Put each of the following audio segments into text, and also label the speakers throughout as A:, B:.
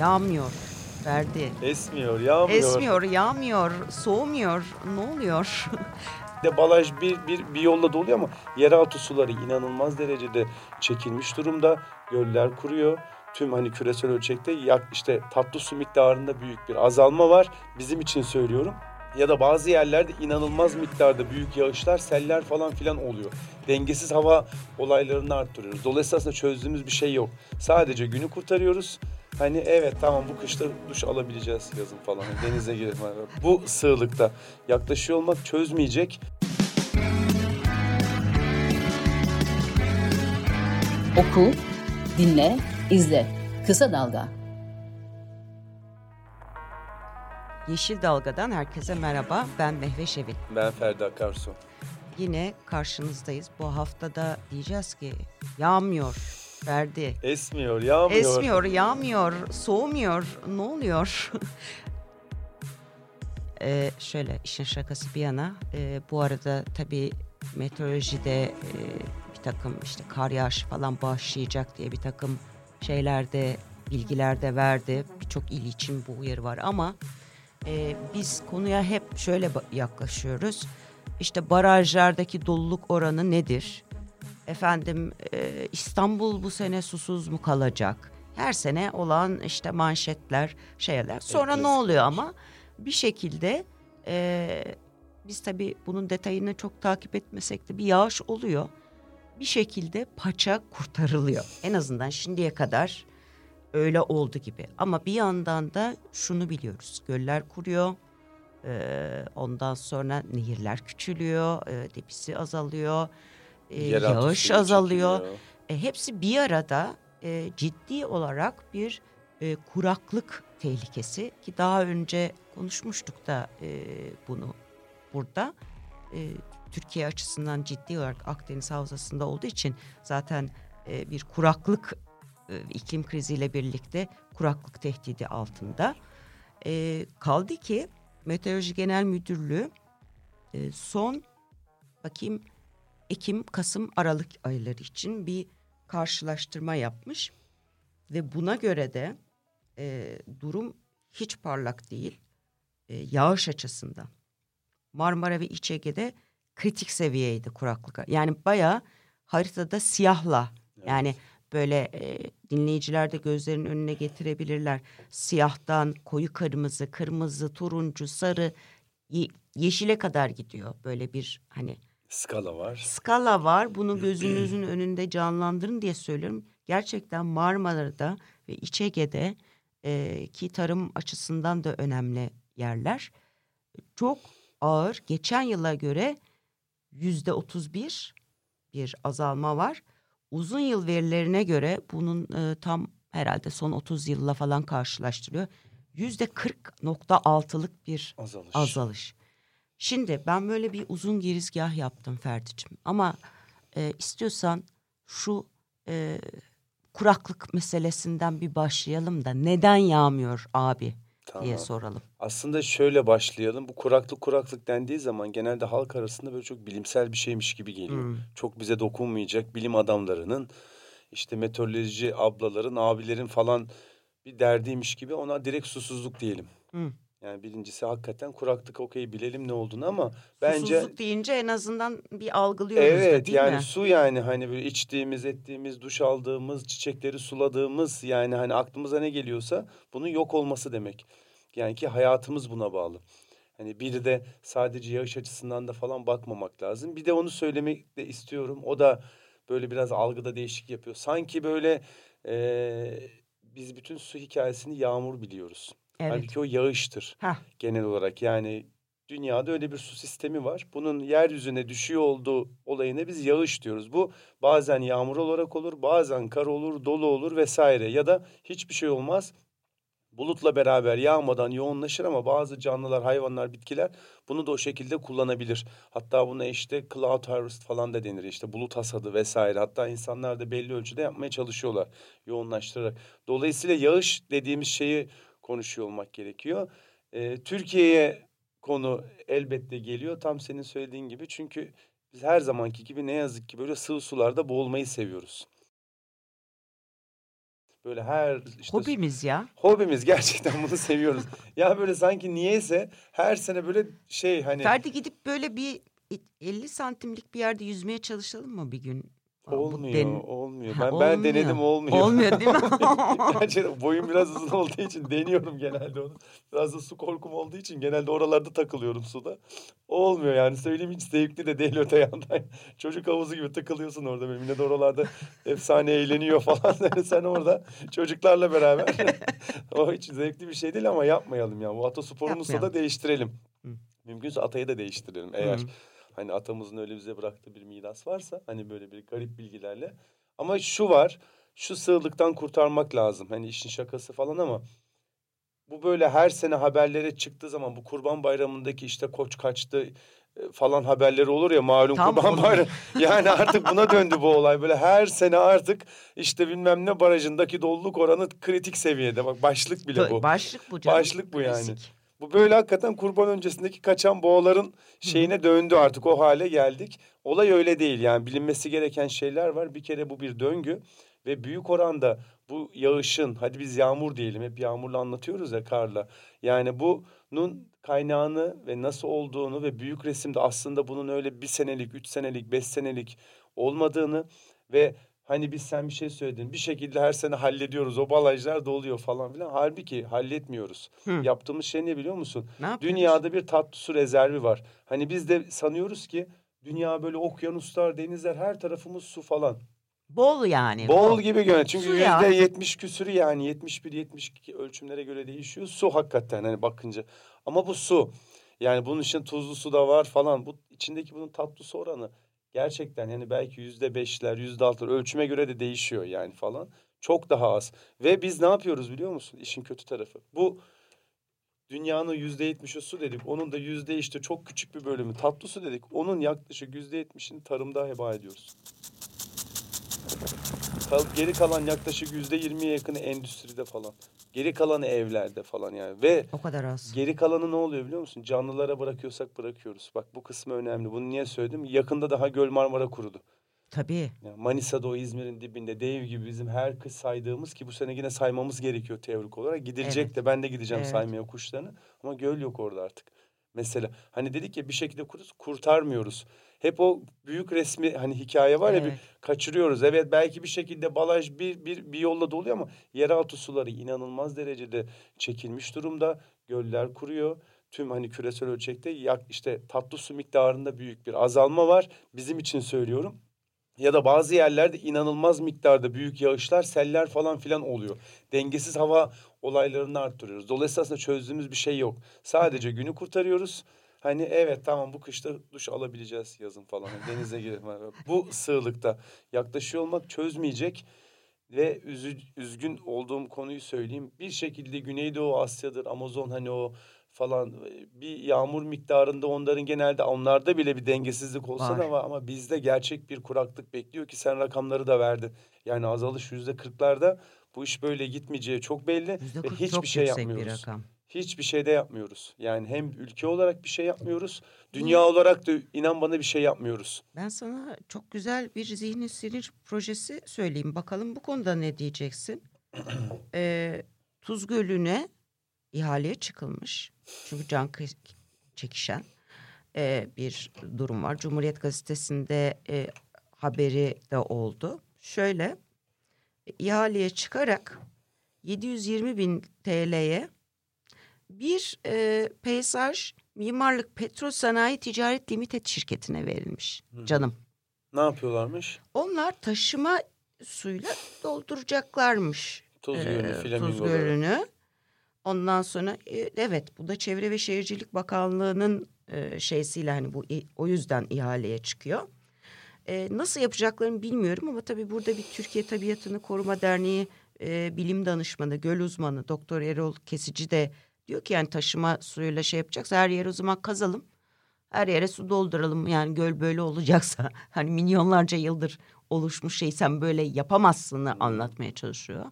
A: Yağmıyor. Ferdi.
B: Esmiyor, yağmıyor.
A: Esmiyor, yağmıyor, soğumuyor. Ne oluyor?
B: de balaj bir, bir, bir yolla doluyor ama yeraltı suları inanılmaz derecede çekilmiş durumda. Göller kuruyor. Tüm hani küresel ölçekte işte tatlı su miktarında büyük bir azalma var. Bizim için söylüyorum. Ya da bazı yerlerde inanılmaz miktarda büyük yağışlar, seller falan filan oluyor. Dengesiz hava olaylarını arttırıyoruz. Dolayısıyla aslında çözdüğümüz bir şey yok. Sadece günü kurtarıyoruz. Hani evet tamam bu kışta duş alabileceğiz yazın falan. Hani denize girip bu sığlıkta yaklaşıyor olmak çözmeyecek.
C: Oku, dinle, izle. Kısa Dalga.
A: Yeşil Dalga'dan herkese merhaba. Ben Mehve Şevin.
B: Ben Ferdi Akarsu.
A: Yine karşınızdayız. Bu haftada diyeceğiz ki yağmıyor Ferdi.
B: Esmiyor, yağmıyor.
A: Esmiyor, yağmıyor, soğumuyor. Ne oluyor? ee, şöyle işin şakası bir yana. E, bu arada tabii meteorolojide e, bir takım işte kar yağışı falan başlayacak diye bir takım şeylerde bilgilerde verdi. Birçok il için bu uyarı var ama e, biz konuya hep şöyle yaklaşıyoruz. İşte barajlardaki doluluk oranı nedir? Efendim e, İstanbul bu sene susuz mu kalacak? Her sene olan işte manşetler, şeyler. Sonra evet, ne oluyor ama bir şekilde e, biz tabii bunun detayını çok takip etmesek de bir yağış oluyor. Bir şekilde paça kurtarılıyor. En azından şimdiye kadar öyle oldu gibi. Ama bir yandan da şunu biliyoruz. Göller kuruyor. Ee, ondan sonra nehirler küçülüyor. E, debisi azalıyor. E, yağış azalıyor. E, hepsi bir arada e, ciddi olarak bir e, kuraklık tehlikesi ki daha önce konuşmuştuk da e, bunu burada. E, Türkiye açısından ciddi olarak Akdeniz Havzası'nda olduğu için zaten e, bir kuraklık e, iklim kriziyle birlikte kuraklık tehdidi altında. E, kaldı ki Meteoroloji Genel Müdürlüğü e, son bakayım Ekim, Kasım, Aralık ayları için bir karşılaştırma yapmış ve buna göre de e, durum hiç parlak değil e, yağış açısından. Marmara ve İç Ege'de kritik seviyeydi kuraklık. Yani bayağı haritada siyahla evet. yani böyle e, dinleyiciler de gözlerinin önüne getirebilirler. Siyahtan koyu kırmızı, kırmızı, turuncu, sarı, ye, yeşile kadar gidiyor. Böyle bir hani
B: skala var.
A: Skala var. Bunu gözünüzün önünde canlandırın diye söylüyorum. Gerçekten Marmara'da ve İç Ege'de e, ki tarım açısından da önemli yerler. Çok ağır. Geçen yıla göre yüzde otuz bir bir azalma var. Uzun yıl verilerine göre bunun e, tam herhalde son 30 yılla falan karşılaştırıyor. Yüzde 40.6'lık bir azalış. azalış. Şimdi ben böyle bir uzun girizgah yaptım Ferdi'cim. Ama e, istiyorsan şu e, kuraklık meselesinden bir başlayalım da neden yağmıyor abi tamam. diye soralım.
B: Aslında şöyle başlayalım. Bu kuraklık kuraklık dendiği zaman genelde halk arasında böyle çok bilimsel bir şeymiş gibi geliyor. Hmm. Çok bize dokunmayacak bilim adamlarının işte meteoroloji ablaların, abilerin falan bir derdiymiş gibi ona direkt susuzluk diyelim. Hmm. Yani birincisi hakikaten kuraklık okey bilelim ne olduğunu ama bence...
A: Susuzluk deyince en azından bir algılıyoruz
B: evet,
A: da değil
B: yani
A: mi?
B: su yani hani böyle içtiğimiz, ettiğimiz, duş aldığımız, çiçekleri suladığımız yani hani aklımıza ne geliyorsa bunun yok olması demek. Yani ki hayatımız buna bağlı. Hani biri de sadece yağış açısından da falan bakmamak lazım. Bir de onu söylemek de istiyorum. O da böyle biraz algıda değişik yapıyor. Sanki böyle e, biz bütün su hikayesini yağmur biliyoruz. Evet. Halbuki o yağıştır Heh. genel olarak. Yani dünyada öyle bir su sistemi var. Bunun yeryüzüne düşüyor olduğu olayına biz yağış diyoruz. Bu bazen yağmur olarak olur, bazen kar olur, dolu olur vesaire. Ya da hiçbir şey olmaz. Bulutla beraber yağmadan yoğunlaşır ama bazı canlılar, hayvanlar, bitkiler bunu da o şekilde kullanabilir. Hatta buna işte cloud harvest falan da denir. İşte bulut hasadı vesaire. Hatta insanlar da belli ölçüde yapmaya çalışıyorlar yoğunlaştırarak. Dolayısıyla yağış dediğimiz şeyi konuşuyor olmak gerekiyor. E, Türkiye'ye konu elbette geliyor tam senin söylediğin gibi. Çünkü biz her zamanki gibi ne yazık ki böyle sığ sularda boğulmayı seviyoruz. Böyle her işte
A: Hobimiz ya.
B: hobimiz gerçekten bunu seviyoruz. ya böyle sanki niyeyse her sene böyle şey hani
A: Ferdi gidip böyle bir 50 santimlik bir yerde yüzmeye çalışalım mı bir gün?
B: Olmuyor,
A: den-
B: olmuyor. Ben ben
A: olmuyor.
B: denedim olmuyor.
A: Olmuyor değil mi?
B: Gerçekten boyum biraz uzun olduğu için deniyorum genelde onu. Biraz da su korkum olduğu için genelde oralarda takılıyorum suda. Olmuyor yani söyleyeyim hiç zevkli de değil öte yandan. Çocuk havuzu gibi takılıyorsun orada böyle. Millet oralarda efsane eğleniyor falan. Sen orada çocuklarla beraber. o hiç zevkli bir şey değil ama yapmayalım ya. Bu atasporumuzu da değiştirelim.
A: Hı.
B: Mümkünse atayı da değiştirelim eğer.
A: Hı.
B: Hani atamızın öyle bize bıraktığı bir miras varsa hani böyle bir garip bilgilerle. Ama şu var. Şu sığlıktan kurtarmak lazım. Hani işin şakası falan ama bu böyle her sene haberlere çıktığı zaman bu Kurban Bayramı'ndaki işte koç kaçtı e, falan haberleri olur ya malum
A: Tam
B: Kurban Bayramı. Yani artık buna döndü bu olay. Böyle her sene artık işte bilmem ne barajındaki doluluk oranı kritik seviyede. Bak başlık bile bu.
A: Başlık bu canım.
B: Başlık bu yani.
A: Klasik.
B: Bu böyle hakikaten kurban öncesindeki kaçan boğaların şeyine döndü artık o hale geldik. Olay öyle değil yani bilinmesi gereken şeyler var. Bir kere bu bir döngü ve büyük oranda bu yağışın hadi biz yağmur diyelim hep yağmurla anlatıyoruz ya karla. Yani bunun kaynağını ve nasıl olduğunu ve büyük resimde aslında bunun öyle bir senelik, üç senelik, beş senelik olmadığını ve hani biz sen bir şey söyledin bir şekilde her sene hallediyoruz o balajlar doluyor falan filan. Halbuki halletmiyoruz.
A: Hı.
B: Yaptığımız şey ne biliyor musun?
A: Ne?
B: Dünyada bir tatlı su rezervi var. Hani biz de sanıyoruz ki dünya böyle okyanuslar, denizler her tarafımız su falan.
A: Bol yani.
B: Bol gibi görünüyor. Çünkü yüzde yetmiş küsürü yani 71-72 ölçümlere göre değişiyor. Su hakikaten hani bakınca. Ama bu su. Yani bunun için tuzlu su da var falan. Bu içindeki bunun tatlı su oranı gerçekten yani belki yüzde beşler, yüzde altılar ölçüme göre de değişiyor yani falan. Çok daha az. Ve biz ne yapıyoruz biliyor musun? İşin kötü tarafı. Bu dünyanın yüzde yetmişi su dedik. Onun da yüzde işte çok küçük bir bölümü tatlı su dedik. Onun yaklaşık yüzde yetmişini tarımda heba ediyoruz. Geri kalan yaklaşık yüzde yirmiye yakını endüstride falan. Geri kalanı evlerde falan yani. Ve
A: O kadar az.
B: geri kalanı ne oluyor biliyor musun? Canlılara bırakıyorsak bırakıyoruz. Bak bu kısmı önemli. Bunu niye söyledim? Yakında daha Göl Marmara kurudu.
A: Tabii.
B: Yani Manisa'da o İzmir'in dibinde dev gibi bizim her kış saydığımız ki bu sene yine saymamız gerekiyor teorik olarak. Gidilecek
A: Evet.
B: de ben de gideceğim
A: Evet.
B: saymaya kuşlarını. Ama göl yok orada artık. Mesela hani dedik ya bir şekilde kurtarmıyoruz. Hep o büyük resmi hani hikaye var ya bir
A: Evet.
B: kaçırıyoruz. Evet belki bir şekilde balaj bir, bir, bir yolla doluyor ama yeraltı suları inanılmaz derecede çekilmiş durumda. Göller kuruyor. Tüm hani küresel ölçekte yak, işte tatlı su miktarında büyük bir azalma var. Bizim için söylüyorum. Ya da bazı yerlerde inanılmaz miktarda büyük yağışlar, seller falan filan oluyor. Dengesiz hava olaylarını arttırıyoruz. Dolayısıyla aslında çözdüğümüz bir şey yok. Sadece günü kurtarıyoruz. Hani evet tamam bu kışta duş alabileceğiz yazın falan. Hani denize girelim. Bu sığlıkta yaklaşıyor olmak çözmeyecek. Ve üzü, üzgün olduğum konuyu söyleyeyim. Bir şekilde Güneydoğu Asya'dır, Amazon hani o falan e, bir yağmur miktarında onların genelde onlarda bile bir dengesizlik olsa da var ama bizde gerçek bir kuraklık bekliyor ki sen rakamları da verdin. Yani azalış yüzde kırklarda bu iş böyle gitmeyeceği çok belli ve hiçbir şey
A: yüksek bir
B: yapmıyoruz.
A: rakam.
B: Hiçbir şey de yapmıyoruz. Yani hem ülke olarak bir şey yapmıyoruz, dünya olarak da inan bana bir şey yapmıyoruz.
A: Ben sana çok güzel bir zihni sinir projesi söyleyeyim. Bakalım bu konuda ne diyeceksin? Ee, Tuz Gölü'ne ihaleye çıkılmış. Çünkü can çekişen e, bir durum var. Cumhuriyet Gazetesi'nde e, haberi de oldu. Şöyle ihaleye çıkarak 720 bin TL'ye bir e, peyzaj mimarlık petro sanayi ticaret limited şirketine verilmiş canım.
B: Ne yapıyorlarmış?
A: Onlar taşıma suyla dolduracaklarmış
B: Tuz
A: e,
B: Gölü,
A: Tuz. Gölü'nü. Ondan sonra e, evet bu da Çevre ve Şehircilik Bakanlığı'nın e, şeysiyle hani bu o yüzden ihaleye çıkıyor. E, nasıl yapacaklarını bilmiyorum ama tabii burada bir Türkiye Tabiatını Koruma Derneği e, bilim danışmanı, göl uzmanı Doktor Erol Kesici de diyor ki yani taşıma suyuyla şey yapacaksa her yere o zaman kazalım. Her yere su dolduralım yani göl böyle olacaksa hani milyonlarca yıldır oluşmuş şey sen böyle yapamazsını anlatmaya çalışıyor.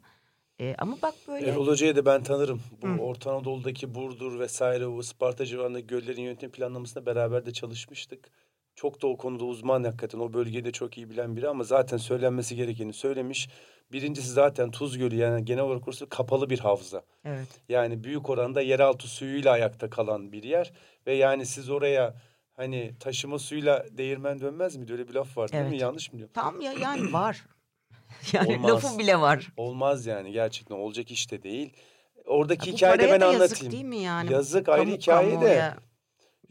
A: E, ama bak böyle
B: Erol Hoca'yı da ben tanırım. Bu
A: Hı.
B: Orta Anadolu'daki Burdur vesaire o Isparta civarındaki göllerin yönetim planlamasında beraber de çalışmıştık. Çok da o konuda uzman hakikaten. O bölgede çok iyi bilen biri ama zaten söylenmesi gerekeni söylemiş. Birincisi zaten Tuz Gölü yani genel olarak orası kapalı bir havza.
A: Evet.
B: Yani büyük oranda yeraltı suyuyla ayakta kalan bir yer. Ve yani siz oraya hani taşıma suyuyla değirmen dönmez mi? Öyle bir laf var değil mi?
A: Evet.
B: Yanlış mı diyorum?
A: Tam ya yani var. Yani
B: Olmaz.
A: lafı bile var.
B: Olmaz yani gerçekten olacak iş de değil. Oradaki
A: Bu
B: hikayeyi de
A: paraya
B: ben anlatayım.
A: Yazık değil mi yani?
B: Yazık ayrı
A: Kamu-
B: hikaye de.
A: kamuoya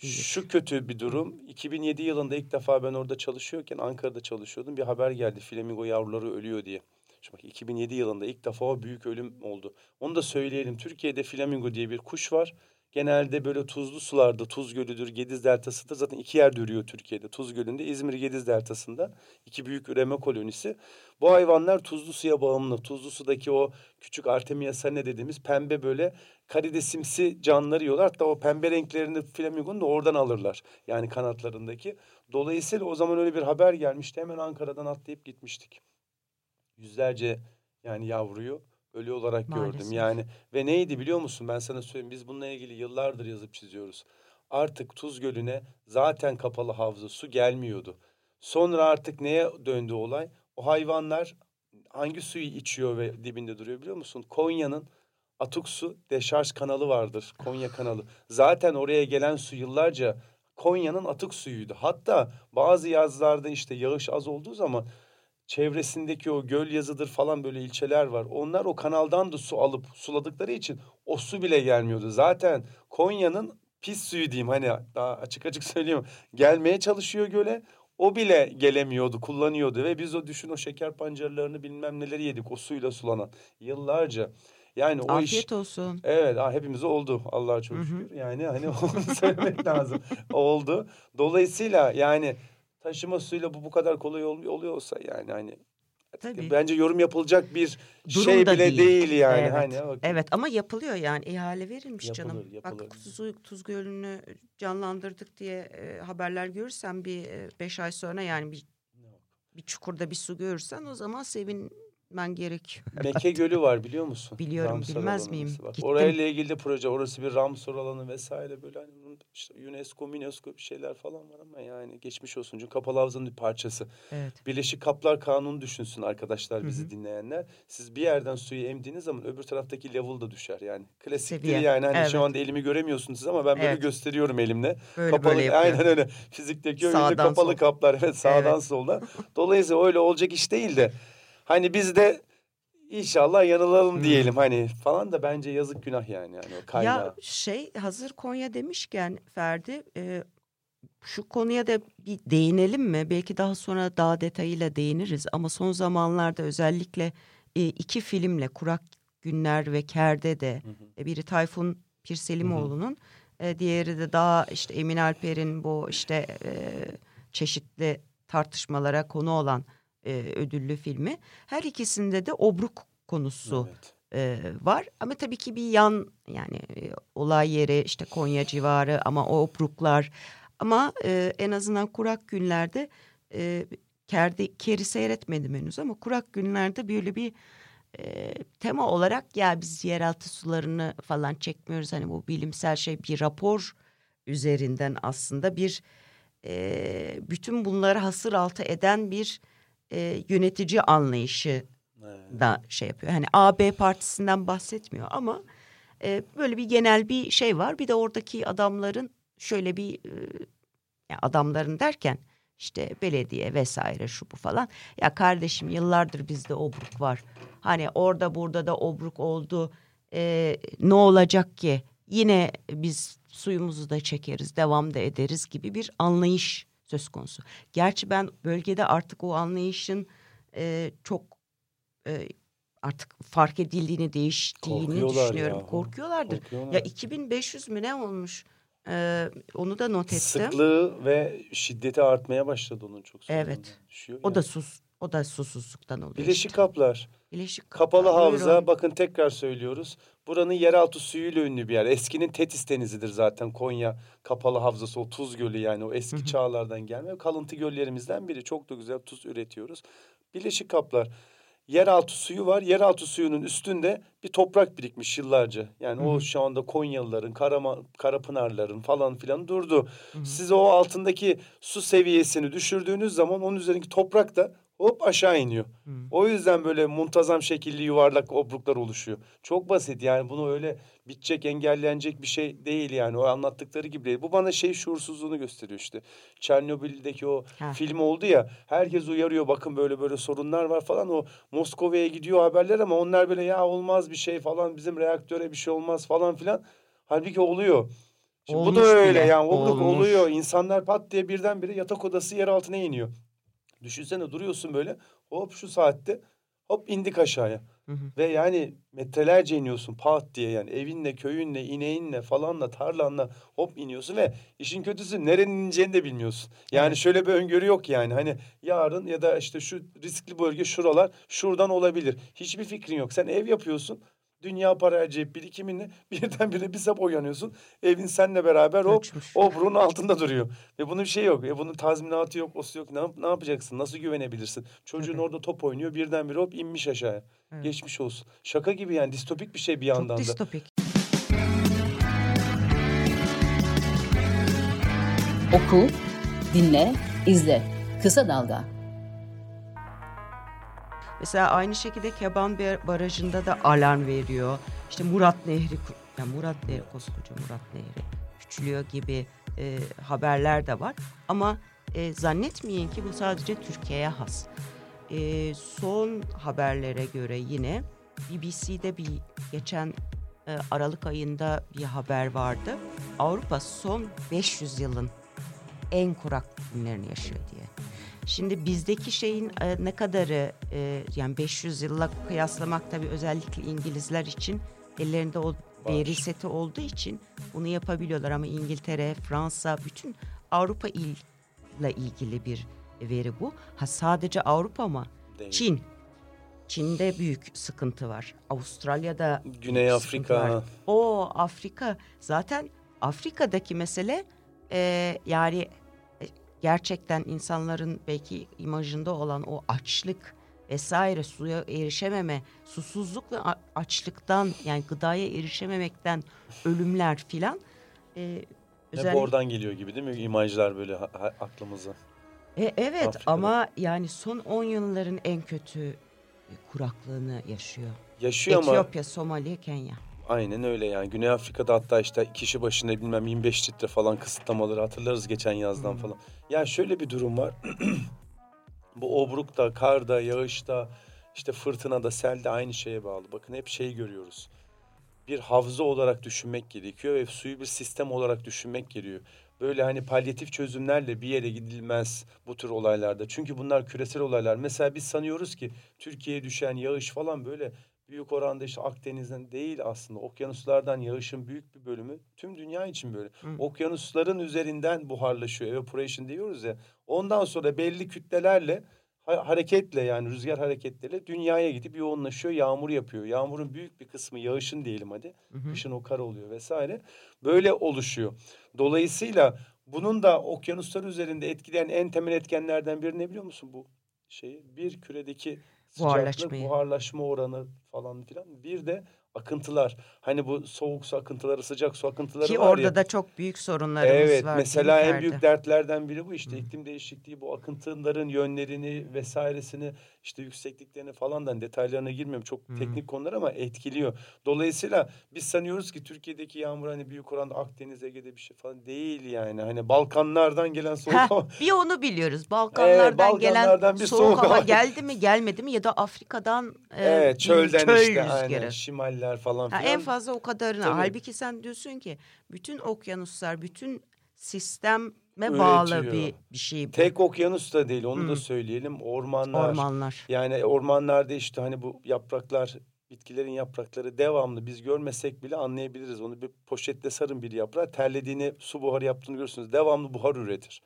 A: değil.
B: Şu kötü bir durum. 2007 yılında ilk defa ben orada çalışıyorken Ankara'da çalışıyordum. Bir haber geldi flamingo yavruları ölüyor diye. Şimdi bak 2007 yılında ilk defa o büyük ölüm oldu. Onu da söyleyelim. Türkiye'de flamingo diye bir kuş var. Genelde böyle tuzlu sularda Tuz Gölü'dür, Gediz Deltası'dır. Zaten iki yerde ürüyor Türkiye'de. Tuz Gölü'nde, İzmir Gediz Deltası'nda. iki büyük üreme kolonisi. Bu hayvanlar tuzlu suya bağımlı. Tuzlu sudaki o küçük Artemia sane dediğimiz pembe böyle karidesimsi canlıları yiyorlar. Hatta o pembe renklerini flamingonun da oradan alırlar. Yani kanatlarındaki. Dolayısıyla o zaman öyle bir haber gelmişti. Hemen Ankara'dan atlayıp gitmiştik. Yüzlerce yani yavruyu ölü olarak gördüm.
A: Maalesef.
B: Yani ve neydi biliyor musun? Ben sana söyleyeyim. Biz bununla ilgili yıllardır yazıp çiziyoruz. Artık Tuz Gölü'ne zaten kapalı havza su gelmiyordu. Sonra artık neye döndü olay? O hayvanlar hangi suyu içiyor ve dibinde duruyor biliyor musun? Konya'nın atık su deşarj kanalı vardır. Konya kanalı. Zaten oraya gelen su yıllarca Konya'nın atık suyuydu. Hatta bazı yazlarda işte yağış az olduğu zaman çevresindeki o göl yazıdır falan böyle ilçeler var. Onlar o kanaldan da su alıp suladıkları için o su bile gelmiyordu. Zaten Konya'nın pis suyu diyeyim hani daha açık açık söyleyeyim. Gelmeye çalışıyor göle. O bile gelemiyordu, kullanıyordu ve biz o düşün o şeker pancarlarını bilmem neleri yedik o suyla sulanan yıllarca. Yani o iş
A: Afiyet olsun.
B: Evet ha, hepimize oldu Allah'a çok şükür. Yani hani onu söylemek lazım. Oldu. Dolayısıyla yani taşıma suyla bu bu kadar kolay ol, oluyor olsa yani hani
A: Tabii.
B: bence yorum yapılacak bir
A: Durum
B: şey bile değil,
A: değil.
B: yani.
A: Evet.
B: Hani bak-
A: Evet ama yapılıyor yani ihale verilmiş
B: Yapılır,
A: canım.
B: yapılır.
A: Bak Tuz, Tuz Gölü'nü canlandırdık diye e, haberler görürsem bir e, beş ay sonra yani bir bir çukurda bir su görürsen o zaman sevinmen gerekiyor.
B: Meke Gölü var biliyor musun?
A: Biliyorum,
B: Ramsar
A: bilmez miyim?
B: Bak,
A: Gittim.
B: Orayla ilgili de proje. Orası bir Ramsar alanı vesaire böyle hani işte UNESCO, UNESCO bir şeyler falan var ama yani geçmiş olsun. Çünkü kapalı havzanın bir parçası.
A: Evet.
B: Birleşik Kaplar Kanunu düşünsün arkadaşlar bizi
A: hı.
B: dinleyenler. Siz bir yerden suyu emdiğiniz zaman öbür taraftaki level da düşer. Yani klasiktir
A: Seviye.
B: yani hani şu
A: Evet.
B: anda elimi göremiyorsunuz siz ama ben böyle
A: Evet.
B: gösteriyorum elimle.
A: Böyle
B: kapalı
A: böyle yapıyor.
B: aynen öyle. Fizikteki öyle kapalı
A: sol.
B: kaplar evet sağdan
A: Evet.
B: soldan. Dolayısıyla öyle olacak iş değil de hani biz de İnşallah yanılalım
A: Hmm.
B: diyelim hani falan da bence yazık günah yani yani o kaynağı.
A: Ya şey hazır Konya demişken Ferdi e, şu konuya da bir değinelim mi? Belki daha sonra daha detayıyla değiniriz ama son zamanlarda özellikle e, iki filmle Kurak Günler ve Kerde de
B: Hı hı.
A: e, biri Tayfun Pirselimoğlu'nun e, diğeri de daha işte Emin Alper'in bu işte e, çeşitli tartışmalara konu olan e, ödüllü filmi. Her ikisinde de obruk konusu
B: Evet.
A: e, var. Ama tabii ki bir yan yani e, olay yeri işte Konya civarı ama o obruklar ama e, en azından kurak günlerde e, Kerdi, Keri seyretmedim henüz ama kurak günlerde böyle bir e, tema olarak ya biz yeraltı sularını falan çekmiyoruz. Hani bu bilimsel şey bir rapor üzerinden aslında bir e, bütün bunları hasır altı eden bir e, yönetici anlayışı
B: Evet.
A: da şey yapıyor. Hani AB partisinden bahsetmiyor ama e, böyle bir genel bir şey var. Bir de oradaki adamların şöyle bir e, ya adamların derken işte belediye vesaire şu bu falan. Ya kardeşim yıllardır bizde obruk var. Hani orada burada da obruk oldu. E, ne olacak ki? Yine biz suyumuzu da çekeriz, devam da ederiz gibi bir anlayış söz konusu. Gerçi ben bölgede artık o anlayışın e, çok e, artık fark edildiğini, değiştiğini düşünüyorum.
B: yahu.
A: Korkuyorlardır.
B: Korkuyorlar.
A: Ya 2500 mü ne olmuş? Ee, onu da not ettim.
B: Sıklığı ve şiddeti artmaya başladı onun çok
A: Evet.
B: Düşüyor
A: O
B: yani.
A: da sus, o da susuzluktan oluyor.
B: Bileşik
A: işte.
B: kaplar.
A: Bileşik
B: Kapalı
A: kaplar,
B: havza
A: buyurun.
B: bakın tekrar söylüyoruz. Buranın yeraltı suyuyla ünlü bir yer. Eskinin Tetis denizidir zaten Konya kapalı havzası o tuz gölü yani o eski çağlardan gelme kalıntı göllerimizden biri. Çok da güzel tuz üretiyoruz. Bileşik kaplar. yeraltı suyu var. Yeraltı suyunun üstünde bir toprak birikmiş yıllarca. Yani
A: Hı
B: o şu anda Konyalıların, Karama, Karapınarların falan filan durdu.
A: Hı.
B: Siz o altındaki su seviyesini düşürdüğünüz zaman onun üzerindeki toprak da hop aşağı iniyor.
A: Hı.
B: O yüzden böyle muntazam şekilli yuvarlak obruklar oluşuyor. Çok basit yani bunu öyle bitecek, engellenecek bir şey değil yani. O anlattıkları gibi değil. Bu bana şey şuursuzluğunu gösteriyor işte. Çernobil'deki o
A: Ha.
B: film oldu ya. Herkes uyarıyor bakın böyle böyle sorunlar var falan. O Moskova'ya gidiyor haberler ama onlar böyle ya olmaz bir şey falan bizim reaktöre bir şey olmaz falan filan. Halbuki oluyor. Şimdi bu da öyle
A: bile,
B: yani obruk
A: olmuş.
B: oluyor. İnsanlar pat diye birdenbire yatak odası yer altına iniyor. Düşünsene duruyorsun böyle hop şu saatte hop indik aşağıya.
A: Hı hı.
B: Ve yani metrelerce iniyorsun pat diye yani evinle, köyünle, ineğinle falanla, tarlanla hop iniyorsun ve işin kötüsü nerenin ineceğini de bilmiyorsun. Yani
A: Evet.
B: şöyle bir öngörü yok yani hani yarın ya da işte şu riskli bölge şuralar şuradan olabilir. Hiçbir fikrin yok. Sen ev yapıyorsun. Dünya para harcayıp birikiminle birdenbire bir sabah uyanıyorsun. Evin seninle beraber hop
A: Göçmüş.
B: obrunun altında duruyor. Ve bunun bir şey yok. E bunun tazminatı yok, osu yok. Ne, yap- ne yapacaksın? Nasıl güvenebilirsin? Çocuğun orada top oynuyor. Birdenbire hop inmiş aşağıya. Geçmiş olsun. Şaka gibi yani distopik bir şey bir yandan
A: Çok
B: da.
A: distopik.
C: Oku, dinle, izle. Kısa Dalga.
A: Mesela aynı şekilde Keban Bar- Barajı'nda da alarm veriyor. İşte Murat Nehri, yani Murat Nehri, koskoca Murat Nehri küçülüyor gibi e, haberler de var. Ama e, zannetmeyin ki bu sadece Türkiye'ye has. E, son haberlere göre yine BBC'de bir geçen e, Aralık ayında bir haber vardı. Avrupa son 500 yılın en kurak günlerini yaşıyor diye. Şimdi bizdeki şeyin e, ne kadarı e, yani 500 yılla kıyaslamak tabii özellikle İngilizler için ellerinde o veri seti olduğu için bunu yapabiliyorlar ama İngiltere, Fransa bütün Avrupa ile ilgili bir veri bu. Ha sadece Avrupa mı?
B: Değil.
A: Çin. Çin'de büyük sıkıntı var. Avustralya'da
B: Güney
A: var.
B: Afrika.
A: O Afrika zaten Afrika'daki mesele e, yani gerçekten insanların belki imajında olan o açlık vesaire suya erişememe, susuzluk ve açlıktan yani gıdaya erişememekten ölümler filan. E,
B: Hep
A: özellikle-
B: oradan geliyor gibi değil mi? İmajlar böyle aklımıza.
A: E, evet
B: Afrika'da.
A: ama yani son 10 yılların en kötü kuraklığını yaşıyor.
B: Yaşıyor ama
A: Etiyopya, Somali, Kenya.
B: Aynen öyle yani. Güney Afrika'da hatta işte kişi başına bilmem 25 litre falan kısıtlamaları hatırlarız geçen yazdan
A: Hı.
B: falan. Ya şöyle bir durum var. Bu obrukta, karda, yağışta, işte fırtınada, selde aynı şeye bağlı. Bakın hep şeyi görüyoruz. Bir havza olarak düşünmek gerekiyor ve suyu bir sistem olarak düşünmek gerekiyor. Böyle hani palyatif çözümlerle bir yere gidilmez bu tür olaylarda. Çünkü bunlar küresel olaylar. Mesela biz sanıyoruz ki Türkiye'ye düşen yağış falan böyle büyük oranda işte Akdeniz'den değil aslında. Okyanuslardan yağışın büyük bir bölümü tüm dünya için böyle.
A: Hı.
B: Okyanusların üzerinden buharlaşıyor. Evaporation diyoruz ya. Ondan sonra belli kütlelerle ha- hareketle yani rüzgar hareketleriyle dünyaya gidip yoğunlaşıyor, yağmur yapıyor. Yağmurun büyük bir kısmı yağışın diyelim hadi.
A: Hı hı.
B: Kışın o kar oluyor vesaire. Böyle oluşuyor. Dolayısıyla bunun da okyanuslar üzerinde etkileyen en temel etkenlerden biri ne biliyor musun bu şeyi? Bir küredeki sıcaklık, buharlaşma oranı falan filan. Bir de akıntılar. Hani bu soğuk su akıntıları, sıcak su akıntıları
A: Ki
B: var
A: orada
B: ya.
A: da çok büyük sorunlarımız
B: Evet
A: var.
B: mesela
A: değil mi
B: en büyük dertlerden biri bu işte
A: Hı.
B: iklim değişikliği bu akıntıların yönlerini vesairesini işte yüksekliklerini falan da detaylarına girmiyorum çok
A: Hı.
B: teknik konular ama etkiliyor. Dolayısıyla biz sanıyoruz ki Türkiye'deki yağmur hani büyük oranda Akdeniz Ege'de bir şey falan değil yani hani Balkanlardan gelen soğuk
A: Heh,
B: hava
A: bir onu biliyoruz. Balkanlardan,
B: Balkanlardan
A: gelen
B: bir
A: soğuk,
B: soğuk
A: hava geldi mi gelmedi mi ya da Afrika'dan e,
B: evet çölden
A: çöl
B: işte aynen şimaller falan
A: Ha,
B: filan.
A: en fazla o kadarına.
B: Tabii.
A: Halbuki sen diyorsun ki bütün okyanuslar, bütün sisteme bağlı
B: Üretiyor.
A: bir, bir şey bu.
B: Tek okyanus da değil onu da
A: Hı.
B: söyleyelim ormanlar.
A: Ormanlar.
B: Yani ormanlarda işte hani bu yapraklar, bitkilerin yaprakları devamlı biz görmesek bile anlayabiliriz. Onu bir poşetle sarın bir yaprağı terlediğini, su buharı yaptığını görürsünüz. Devamlı buhar üretir.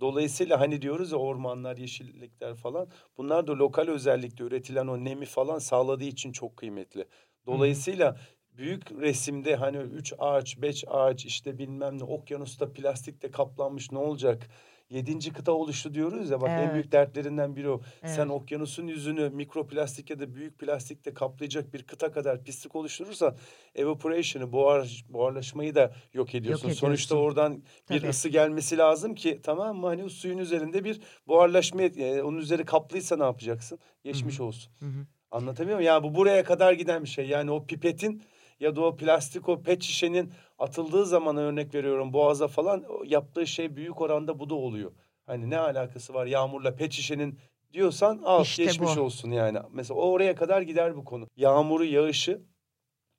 B: Dolayısıyla hani diyoruz ya ormanlar, yeşillikler falan bunlar da lokal özellikle üretilen o nemi falan sağladığı için çok kıymetli. Dolayısıyla büyük resimde hani üç ağaç, beş ağaç işte bilmem ne okyanusta plastikle kaplanmış ne olacak? yedinci kıta oluştu diyoruz ya bak en
A: Evet.
B: büyük dertlerinden biri o. Sen
A: Evet.
B: okyanusun yüzünü mikroplastik ya da büyük plastikle kaplayacak bir kıta kadar pislik oluşturursan evaporation'ı buhar, buharlaşmayı da yok ediyorsun. Sonuçta
A: ediyorsun.
B: oradan bir
A: Tabii.
B: ısı gelmesi lazım ki tamam mı? Hani o suyun üzerinde bir buharlaşma et- e, onun üzeri kaplıysa ne yapacaksın? Geçmiş olsun.
A: Hı hı.
B: Anlatabiliyor muyum? Yani bu buraya kadar giden bir şey. Yani o pipetin ya da o plastik o pet şişenin atıldığı zaman örnek veriyorum boğaza falan yaptığı şey büyük oranda bu da oluyor. Hani ne alakası var yağmurla pet şişenin diyorsan al
A: İşte
B: geçmiş
A: bu.
B: olsun yani. Mesela oraya kadar gider bu konu. Yağmuru yağışı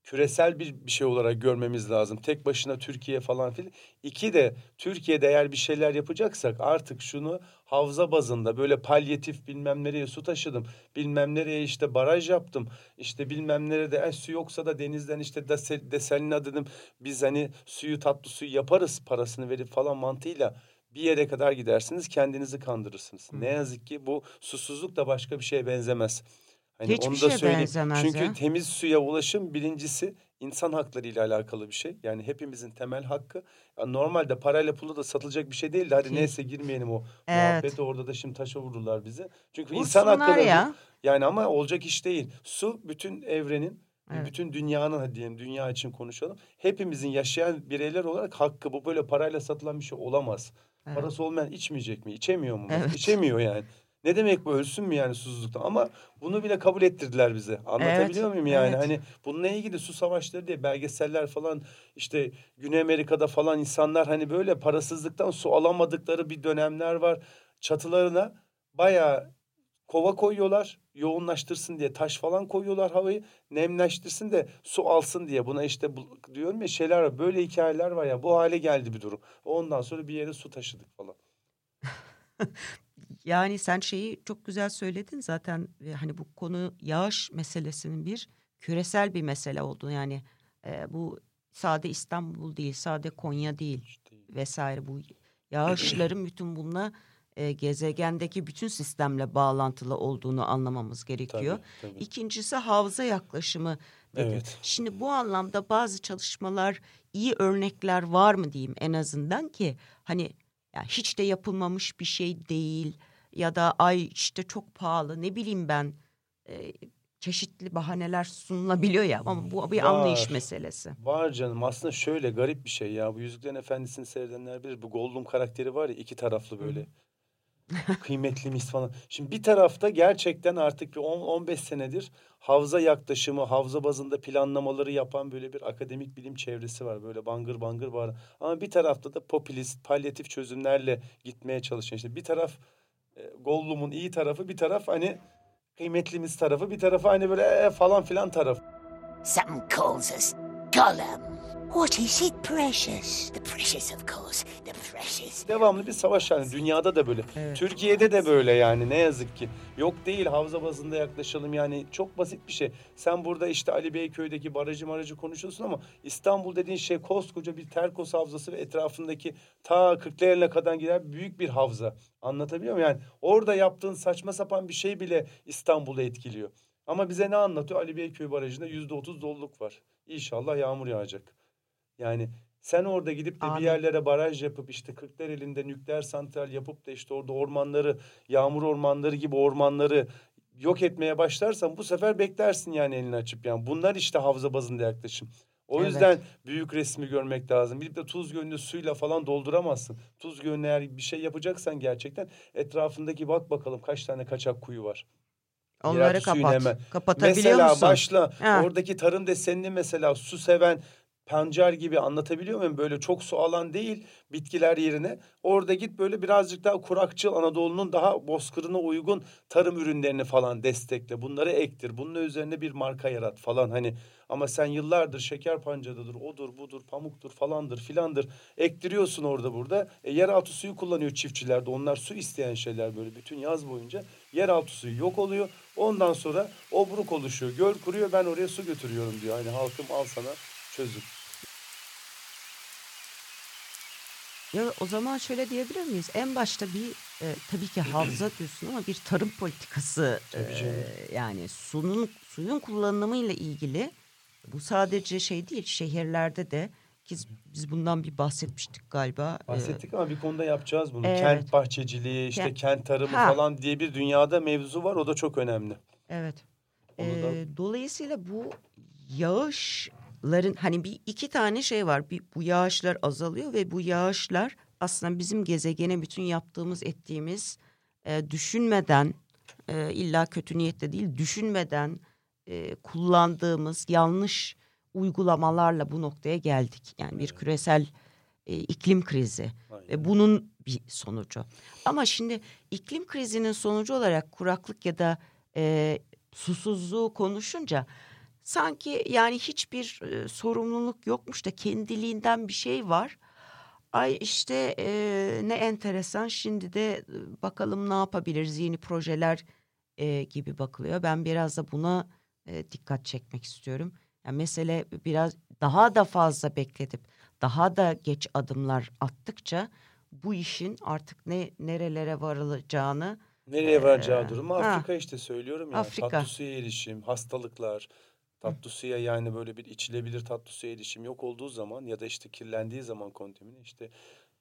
B: küresel bir, bir şey olarak görmemiz lazım. Tek başına Türkiye falan filan. İki de Türkiye'de eğer bir şeyler yapacaksak artık şunu havza bazında böyle palyatif bilmem nereye su taşıdım. Bilmem nereye işte baraj yaptım. İşte bilmem nerede e, su yoksa da denizden işte dese- desalina dedim. Biz hani suyu tatlı suyu yaparız parasını verip falan mantığıyla bir yere kadar gidersiniz kendinizi kandırırsınız. Ne yazık ki bu susuzluk da başka bir şeye benzemez. Hani
A: Hiçbir
B: onu da
A: şeye
B: söyleyeyim.
A: benzemez
B: Çünkü
A: ya.
B: temiz suya ulaşım birincisi insan hakları ile alakalı bir şey. Yani hepimizin temel hakkı. Ya normalde parayla pulu da satılacak bir şey değil de hadi
A: Değil.
B: neyse girmeyelim o
A: Evet.
B: muhabbete orada da şimdi taşa vururlar bizi. Çünkü insan
A: Vursunlar
B: hakları bu.
A: ya.
B: Yani ama olacak iş değil. Su bütün evrenin,
A: Evet.
B: bütün dünyanın hadi diyelim dünya için konuşalım. Hepimizin yaşayan bireyler olarak hakkı. Bu böyle parayla satılan bir şey olamaz.
A: Evet.
B: Parası olmayan içmeyecek mi? İçemiyor mu?
A: Evet.
B: İçemiyor yani. Ne demek bu ölsün mü yani susuzluktan? Ama bunu bile kabul ettirdiler bize. Anlatabiliyor
A: Evet,
B: muyum yani?
A: evet.
B: Hani bununla ilgili su savaşları diye belgeseller falan işte Güney Amerika'da falan insanlar hani böyle parasızlıktan su alamadıkları bir dönemler var. Çatılarına bayağı kova koyuyorlar. Yoğunlaştırsın diye taş falan koyuyorlar havayı. Nemleştirsin de su alsın diye. Buna işte bu, diyorum ya şeyler var. Böyle hikayeler var ya. Bu hale geldi bir durum. Ondan sonra bir yere su taşıdık falan.
A: Yani sen şeyi çok güzel söyledin zaten e, hani bu konu yağış meselesinin bir küresel bir mesele olduğunu yani e, bu sade İstanbul değil sade Konya değil vesaire bu yağışların bütün bununla e, gezegendeki bütün sistemle bağlantılı olduğunu anlamamız gerekiyor.
B: tabii, tabii.
A: İkincisi havza yaklaşımı dedi.
B: Evet.
A: Şimdi bu anlamda bazı çalışmalar iyi örnekler var mı diyeyim en azından ki hani ya hiç de yapılmamış bir şey değil ya da ay işte çok pahalı ne bileyim ben e, çeşitli bahaneler sunulabiliyor ya ama bu bir anlayış
B: Var.
A: meselesi.
B: Var canım aslında şöyle garip bir şey ya bu Yüzüklerin Efendisi'ni seyredenler bilir bu Gollum karakteri var ya iki taraflı böyle kıymetlimiz falan. Şimdi bir tarafta gerçekten artık bir 10-15 senedir havza yaklaşımı, havza bazında planlamaları yapan böyle bir akademik bilim çevresi var. Böyle bangır bangır var. Ama bir tarafta da popülist, palyatif çözümlerle gitmeye çalışan. İşte bir taraf e, Gollum'un iyi tarafı, bir taraf hani kıymetlimiz tarafı, bir tarafı hani böyle "Ee" falan filan tarafı.
D: Something calls us Gollum. What is it, precious? The precious, of course. The precious.
B: devamlı bir savaş yani dünyada da böyle.
A: Evet.
B: Türkiye'de de böyle yani ne yazık ki. Yok değil havza bazında yaklaşalım yani çok basit bir şey. Sen burada işte Ali Beyköy'deki barajı marajı konuşuyorsun ama İstanbul dediğin şey koskoca bir Terkos havzası ve etrafındaki ta Kırklareli'ne kadar giden büyük bir havza. Anlatabiliyor muyum? Yani orada yaptığın saçma sapan bir şey bile İstanbul'u etkiliyor. Ama bize ne anlatıyor? Ali Beyköy Barajı'nda yüzde otuz doluluk var. İnşallah yağmur yağacak. Yani sen orada gidip de bir
A: Amin.
B: yerlere baraj yapıp işte Kırklareli'nde nükleer santral yapıp da işte orada ormanları, yağmur ormanları gibi ormanları yok etmeye başlarsan bu sefer beklersin yani elini açıp yani. Bunlar işte havza bazında yaklaşım. O
A: Evet.
B: yüzden büyük resmi görmek lazım. Gidip de tuz gölünü suyla falan dolduramazsın. Tuz gölüne eğer bir şey yapacaksan gerçekten etrafındaki bak bakalım kaç tane kaçak kuyu var.
A: Onları kapat.
B: hemen.
A: Kapatabiliyor
B: Mesela
A: musun?
B: başla
A: Ha.
B: oradaki tarım desenini mesela su seven pancar gibi anlatabiliyor muyum? Böyle çok su alan değil bitkiler yerine. Orada git böyle birazcık daha kurakçıl Anadolu'nun daha bozkırına uygun tarım ürünlerini falan destekle. Bunları ektir. Bunun üzerine bir marka yarat falan hani. Ama sen yıllardır şeker pancarıdır, odur, budur, pamuktur falandır filandır. Ektiriyorsun orada burada. E, yeraltı suyu kullanıyor çiftçiler de. Onlar su isteyen şeyler böyle bütün yaz boyunca. Yeraltı suyu yok oluyor. Ondan sonra obruk oluşuyor. Göl kuruyor ben oraya su götürüyorum diyor. Hani halkım al sana çözüm.
A: Ya o zaman şöyle diyebilir miyiz? En başta bir e, tabii ki havza diyorsun ama bir tarım politikası e, yani suyun suyun kullanımıyla ilgili bu sadece şey değil şehirlerde de Biz, biz bundan bir bahsetmiştik galiba. Ee,
B: Bahsettik ama bir konuda yapacağız bunu.
A: Evet.
B: Kent bahçeciliği, işte
A: Kent-
B: kent tarımı
A: Ha.
B: falan diye bir dünyada mevzu var. O da çok önemli.
A: Evet.
B: Onu da-
A: Ee, dolayısıyla bu yağışların hani bir iki tane şey var. Bir, bu yağışlar azalıyor ve bu yağışlar aslında bizim gezegene bütün yaptığımız ettiğimiz e, düşünmeden e, illa kötü niyetle değil düşünmeden e, kullandığımız yanlış uygulamalarla bu noktaya geldik. Yani bir küresel e, iklim krizi
B: Aynen.
A: ve bunun bir sonucu. Ama şimdi iklim krizinin sonucu olarak kuraklık ya da e, susuzluğu konuşunca sanki yani hiçbir e, sorumluluk yokmuş da kendiliğinden bir şey var. Ay işte e, ne enteresan şimdi de bakalım ne yapabiliriz yeni projeler e, gibi bakılıyor. Ben biraz da buna e, dikkat çekmek istiyorum. Yani mesele biraz daha da fazla bekletip daha da geç adımlar attıkça bu işin artık ne nerelere varılacağını
B: Nereye varacağı
A: Ee,
B: durumu
A: ha.
B: Afrika işte söylüyorum ya.
A: Afrika.
B: Tatlı suya erişim, hastalıklar, tatlı suya yani böyle bir içilebilir tatlı suya erişim yok olduğu zaman ya da işte kirlendiği zaman kontamine işte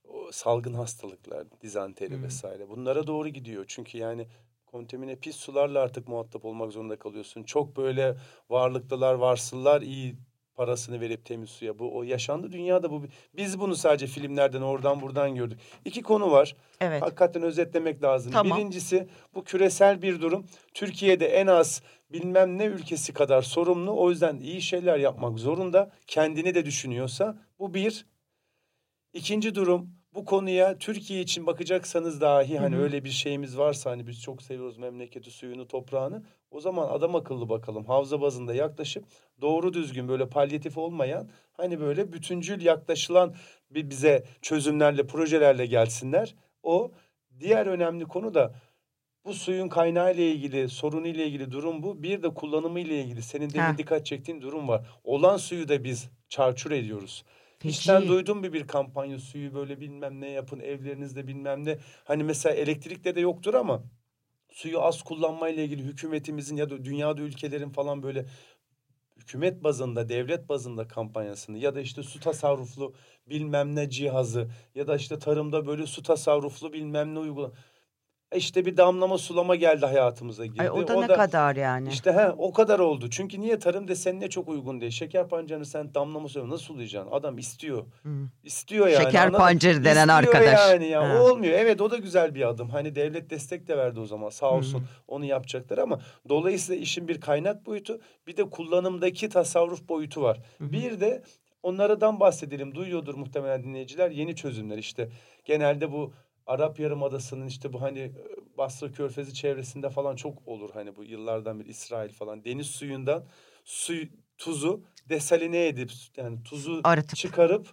B: o salgın hastalıklar, dizanteri
A: Hı.
B: vesaire bunlara doğru gidiyor. Çünkü yani kontamine pis sularla artık muhatap olmak zorunda kalıyorsun. Çok böyle varlıklılar, varsıllar iyi parasını verip temiz suya. Bu o yaşandı dünyada bu. Biz bunu sadece filmlerden oradan buradan gördük. İki konu var.
A: evet
B: Hakikaten özetlemek lazım.
A: Tamam.
B: Birincisi bu küresel bir durum. Türkiye'de en az bilmem ne ülkesi kadar sorumlu. O yüzden iyi şeyler yapmak zorunda. Kendini de düşünüyorsa bu bir. İkinci durum bu konuya Türkiye için bakacaksanız dahi hani
A: Hı hı.
B: öyle bir şeyimiz varsa hani biz çok seviyoruz memleketi, suyunu, toprağını. O zaman adam akıllı bakalım havza bazında yaklaşıp doğru düzgün böyle palyatif olmayan hani böyle bütüncül yaklaşılan bir bize çözümlerle, projelerle gelsinler. O diğer önemli konu da bu suyun kaynağı ile ilgili, sorunu ile ilgili durum bu. Bir de kullanımı ile ilgili senin
A: Ha.
B: dikkat çektiğin durum var. Olan suyu da biz çarçur ediyoruz.
A: Feci.
B: İşten duydum bir bir kampanya suyu böyle bilmem ne yapın evlerinizde bilmem ne. Hani mesela elektrikte de yoktur ama suyu az kullanmayla ilgili hükümetimizin ya da dünyada ülkelerin falan böyle hükümet bazında, devlet bazında kampanyasını ya da işte su tasarruflu bilmem ne cihazı ya da işte tarımda böyle su tasarruflu bilmem ne uygula. İşte bir damlama sulama geldi hayatımıza girdi.
A: Ay, o da ne kadar yani.
B: İşte he o kadar oldu. Çünkü niye tarım desenine çok uygun değil. Şeker pancarını sen damlama sulama nasıl sulayacaksın? Adam istiyor.
A: Hı.
B: İstiyor yani.
A: Şeker
B: anladın
A: pancarı denen
B: İstiyor
A: arkadaş.
B: yani ya.
A: Ha.
B: O olmuyor. Evet o da güzel bir adım. Hani devlet destek de verdi o zaman sağ olsun. Onu yapacaklar ama dolayısıyla işin bir kaynak boyutu bir de kullanımdaki tasarruf boyutu var. Bir de onlardan bahsedelim. Duyuyordur muhtemelen dinleyiciler. Yeni çözümler işte. Genelde bu Arap Yarımadası'nın işte bu hani e, Basra Körfezi çevresinde falan çok olur. Hani bu yıllardan bir İsrail falan deniz suyundan su tuzu desaline edip yani tuzu
A: Arıtıp.
B: çıkarıp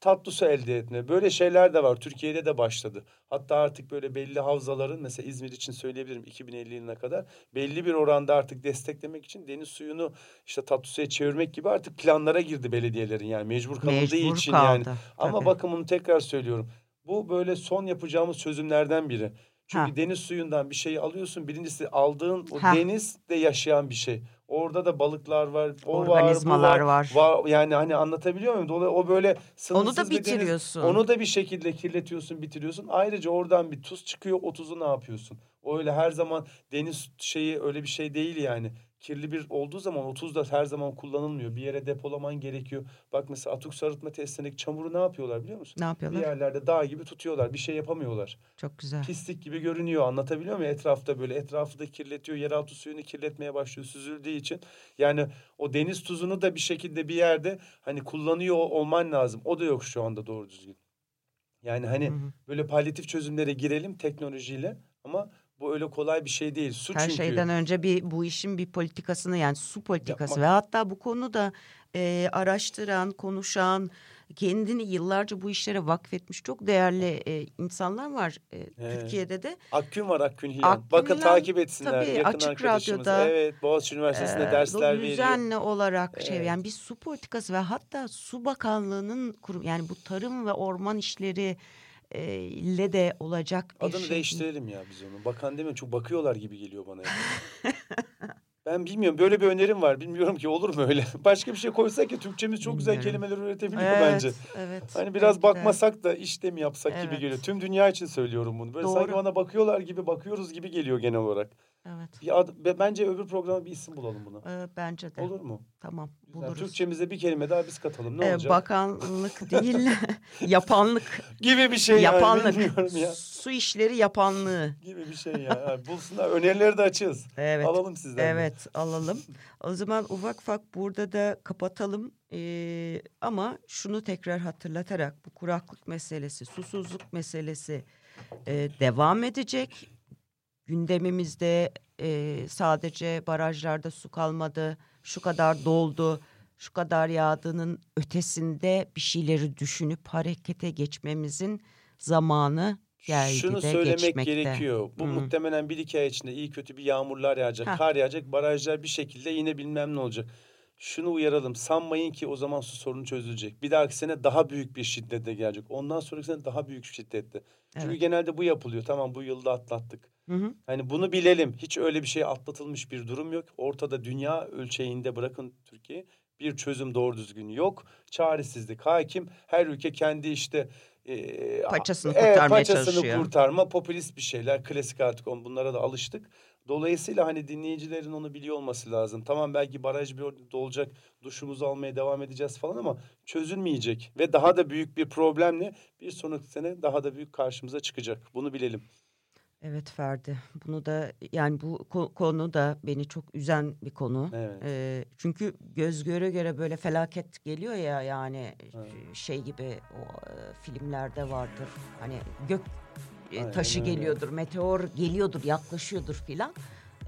B: tatlı su elde etme. Böyle şeyler de var. Türkiye'de de başladı. Hatta artık böyle belli havzaların mesela İzmir için söyleyebilirim 2050 yılına kadar belli bir oranda artık desteklemek için deniz suyunu işte tatlı suya çevirmek gibi artık planlara girdi belediyelerin yani mecbur kalındığı
A: Mecbur
B: için
A: kaldı,
B: yani. Ama
A: tabii.
B: bakın bunu tekrar söylüyorum. Bu böyle son yapacağımız çözümlerden biri. Çünkü
A: Ha.
B: deniz suyundan bir şeyi alıyorsun. Birincisi aldığın o
A: Ha.
B: denizde yaşayan bir şey. Orada da balıklar var, o
A: Organizmalar
B: var, bu var. Yani hani anlatabiliyor muyum? Dolayısıyla o böyle sınırsız
A: da
B: bir deniz.
A: bitiriyorsun.
B: Onu da bir şekilde kirletiyorsun, bitiriyorsun. Ayrıca oradan bir tuz çıkıyor. O tuzu ne yapıyorsun? O öyle her zaman deniz şeyi öyle bir şey değil yani. Kirli bir olduğu zaman o tuz da her zaman kullanılmıyor. Bir yere depolaman gerekiyor. Bak mesela atık sarıtma tesisindeki çamuru ne yapıyorlar biliyor musun?
A: Ne
B: Bir
A: yapıyorlar?
B: yerlerde dağ gibi tutuyorlar. Bir şey yapamıyorlar.
A: Çok güzel.
B: Pislik gibi görünüyor. Anlatabiliyor muyum? Etrafta böyle etrafı da kirletiyor. Yeraltı suyunu kirletmeye başlıyor süzüldüğü için. Yani o deniz tuzunu da bir şekilde bir yerde hani kullanıyor olman lazım. O da yok şu anda doğru düzgün. Yani hani
A: Hı hı.
B: böyle palyatif çözümlere girelim teknolojiyle ama bu öyle kolay bir şey değil. Su
A: Her
B: çünkü.
A: şeyden önce bir bu işin bir politikasını yani su politikası
B: Yapmak.
A: ve hatta bu konuda e, araştıran, konuşan, kendini yıllarca bu işlere vakfetmiş çok değerli e, insanlar var e, Türkiye'de de.
B: Akgün var Akgün Hilal.
A: Akgün
B: Bakın
A: Hilal,
B: takip etsinler.
A: tabii,
B: Yakın
A: Açık. Radyo'da,
B: Evet Boğaziçi Üniversitesi'nde
A: e,
B: dersler veriyor.
A: düzenli olarak şey
B: Evet.
A: yani bir su politikası ve hatta su bakanlığının kurum yani bu tarım ve orman işleri ile de olacak bir
B: Adını
A: şey.
B: değiştirelim ya biz onu. Bakan deme çok bakıyorlar gibi geliyor bana. Ben bilmiyorum böyle bir önerim var. Bilmiyorum ki olur mu öyle? Başka bir şey koysak ya Türkçemiz çok güzel
A: Bilmiyorum.
B: kelimeler üretebiliyor
A: Evet,
B: bence.
A: evet.
B: Hani biraz
A: belki de.
B: bakmasak da iş de mi yapsak gibi
A: Evet.
B: geliyor. Tüm dünya için söylüyorum bunu. Böyle
A: Doğru.
B: sanki bana bakıyorlar gibi bakıyoruz gibi geliyor genel olarak.
A: Evet.
B: Bir ad, be- bence öbür programa bir isim bulalım buna.
A: Ee, bence de.
B: Olur mu?
A: Tamam.
B: Güzel.
A: Buluruz.
B: Türkçemize bir kelime daha biz katalım. Ne
A: Ee,
B: olacak?
A: bakanlık değil, yapanlık.
B: gibi bir şey yani
A: yapanlık.
B: bilmiyorum ya.
A: Su işleri yapanlığı.
B: Gibi bir şey ya. Yani bulsunlar. Önerileri de açığız.
A: Evet.
B: Alalım sizden. de.
A: Evet alalım. O zaman ufak ufak burada da kapatalım. Ee, ama şunu tekrar hatırlatarak bu kuraklık meselesi, susuzluk meselesi e, devam edecek. Gündemimizde e, sadece barajlarda su kalmadı, şu kadar doldu, şu kadar yağdığının ötesinde bir şeyleri düşünüp harekete geçmemizin zamanı geldi
B: Şunu
A: de
B: söylemek
A: geçmekte.
B: gerekiyor. Bu
A: Hı.
B: muhtemelen bir iki ay içinde iyi kötü bir yağmurlar yağacak,
A: Ha.
B: kar yağacak, barajlar bir şekilde yine bilmem ne olacak. Şunu uyaralım. Sanmayın ki o zaman su sorunu çözülecek. Bir dahaki sene daha büyük bir şiddette gelecek. Ondan sonraki sene daha büyük şiddette. Çünkü
A: Evet.
B: genelde bu yapılıyor. Tamam bu yılda atlattık.
A: Hı hı.
B: Hani bunu bilelim. Hiç öyle bir şey atlatılmış bir durum yok. Ortada dünya ölçeğinde bırakın Türkiye bir çözüm doğru düzgün yok. Çaresizlik hakim. Her ülke kendi işte e,
A: Paçasını
B: e,
A: kurtarmaya
B: paçasını
A: çalışıyor.
B: kurtarma, popülist bir şeyler. Klasik artık on bunlara da alıştık. Dolayısıyla hani dinleyicilerin onu biliyor olması lazım. Tamam belki baraj bir dolacak, duşumuzu almaya devam edeceğiz falan ama çözülmeyecek. Ve daha da büyük bir problemle bir sonraki sene daha da büyük karşımıza çıkacak. Bunu bilelim.
A: Evet Ferdi. Bunu da yani bu ko- konu da beni çok üzen bir konu.
B: Evet.
A: Ee, çünkü göz göre göre böyle felaket geliyor ya yani şey gibi o filmlerde vardır. Hani gök
B: Aynen
A: taşı
B: öyle.
A: geliyordur, meteor geliyordur, yaklaşıyordur filan.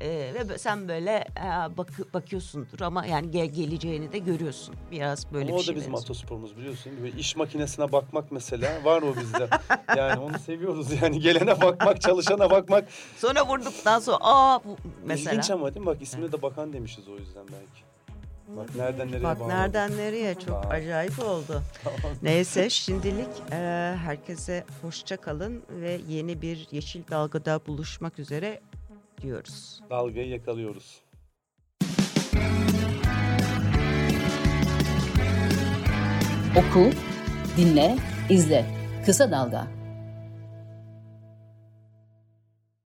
A: Ee, ve sen böyle e, bak bakıyorsundur ama yani ge- geleceğini de görüyorsun. Biraz böyle
B: Ama
A: bir
B: o
A: şey
B: da bizim
A: benziyor.
B: atasporumuz biliyorsun. Böyle iş makinesine bakmak mesela var o bizde. yani onu seviyoruz yani gelene bakmak, çalışana bakmak.
A: Sonra vurduktan sonra aa bu mesela.
B: İlginç ama değil mi? Bak ismine de bakan demişiz o yüzden belki. Bak nereden nereye
A: Bak
B: bağladık.
A: nereden nereye çok
B: Vay.
A: acayip oldu. Neyse şimdilik e, herkese hoşça kalın ve yeni bir Yeşil Dalga'da buluşmak üzere diyoruz.
B: Dalgayı yakalıyoruz.
C: Oku, dinle, izle. Kısa Dalga.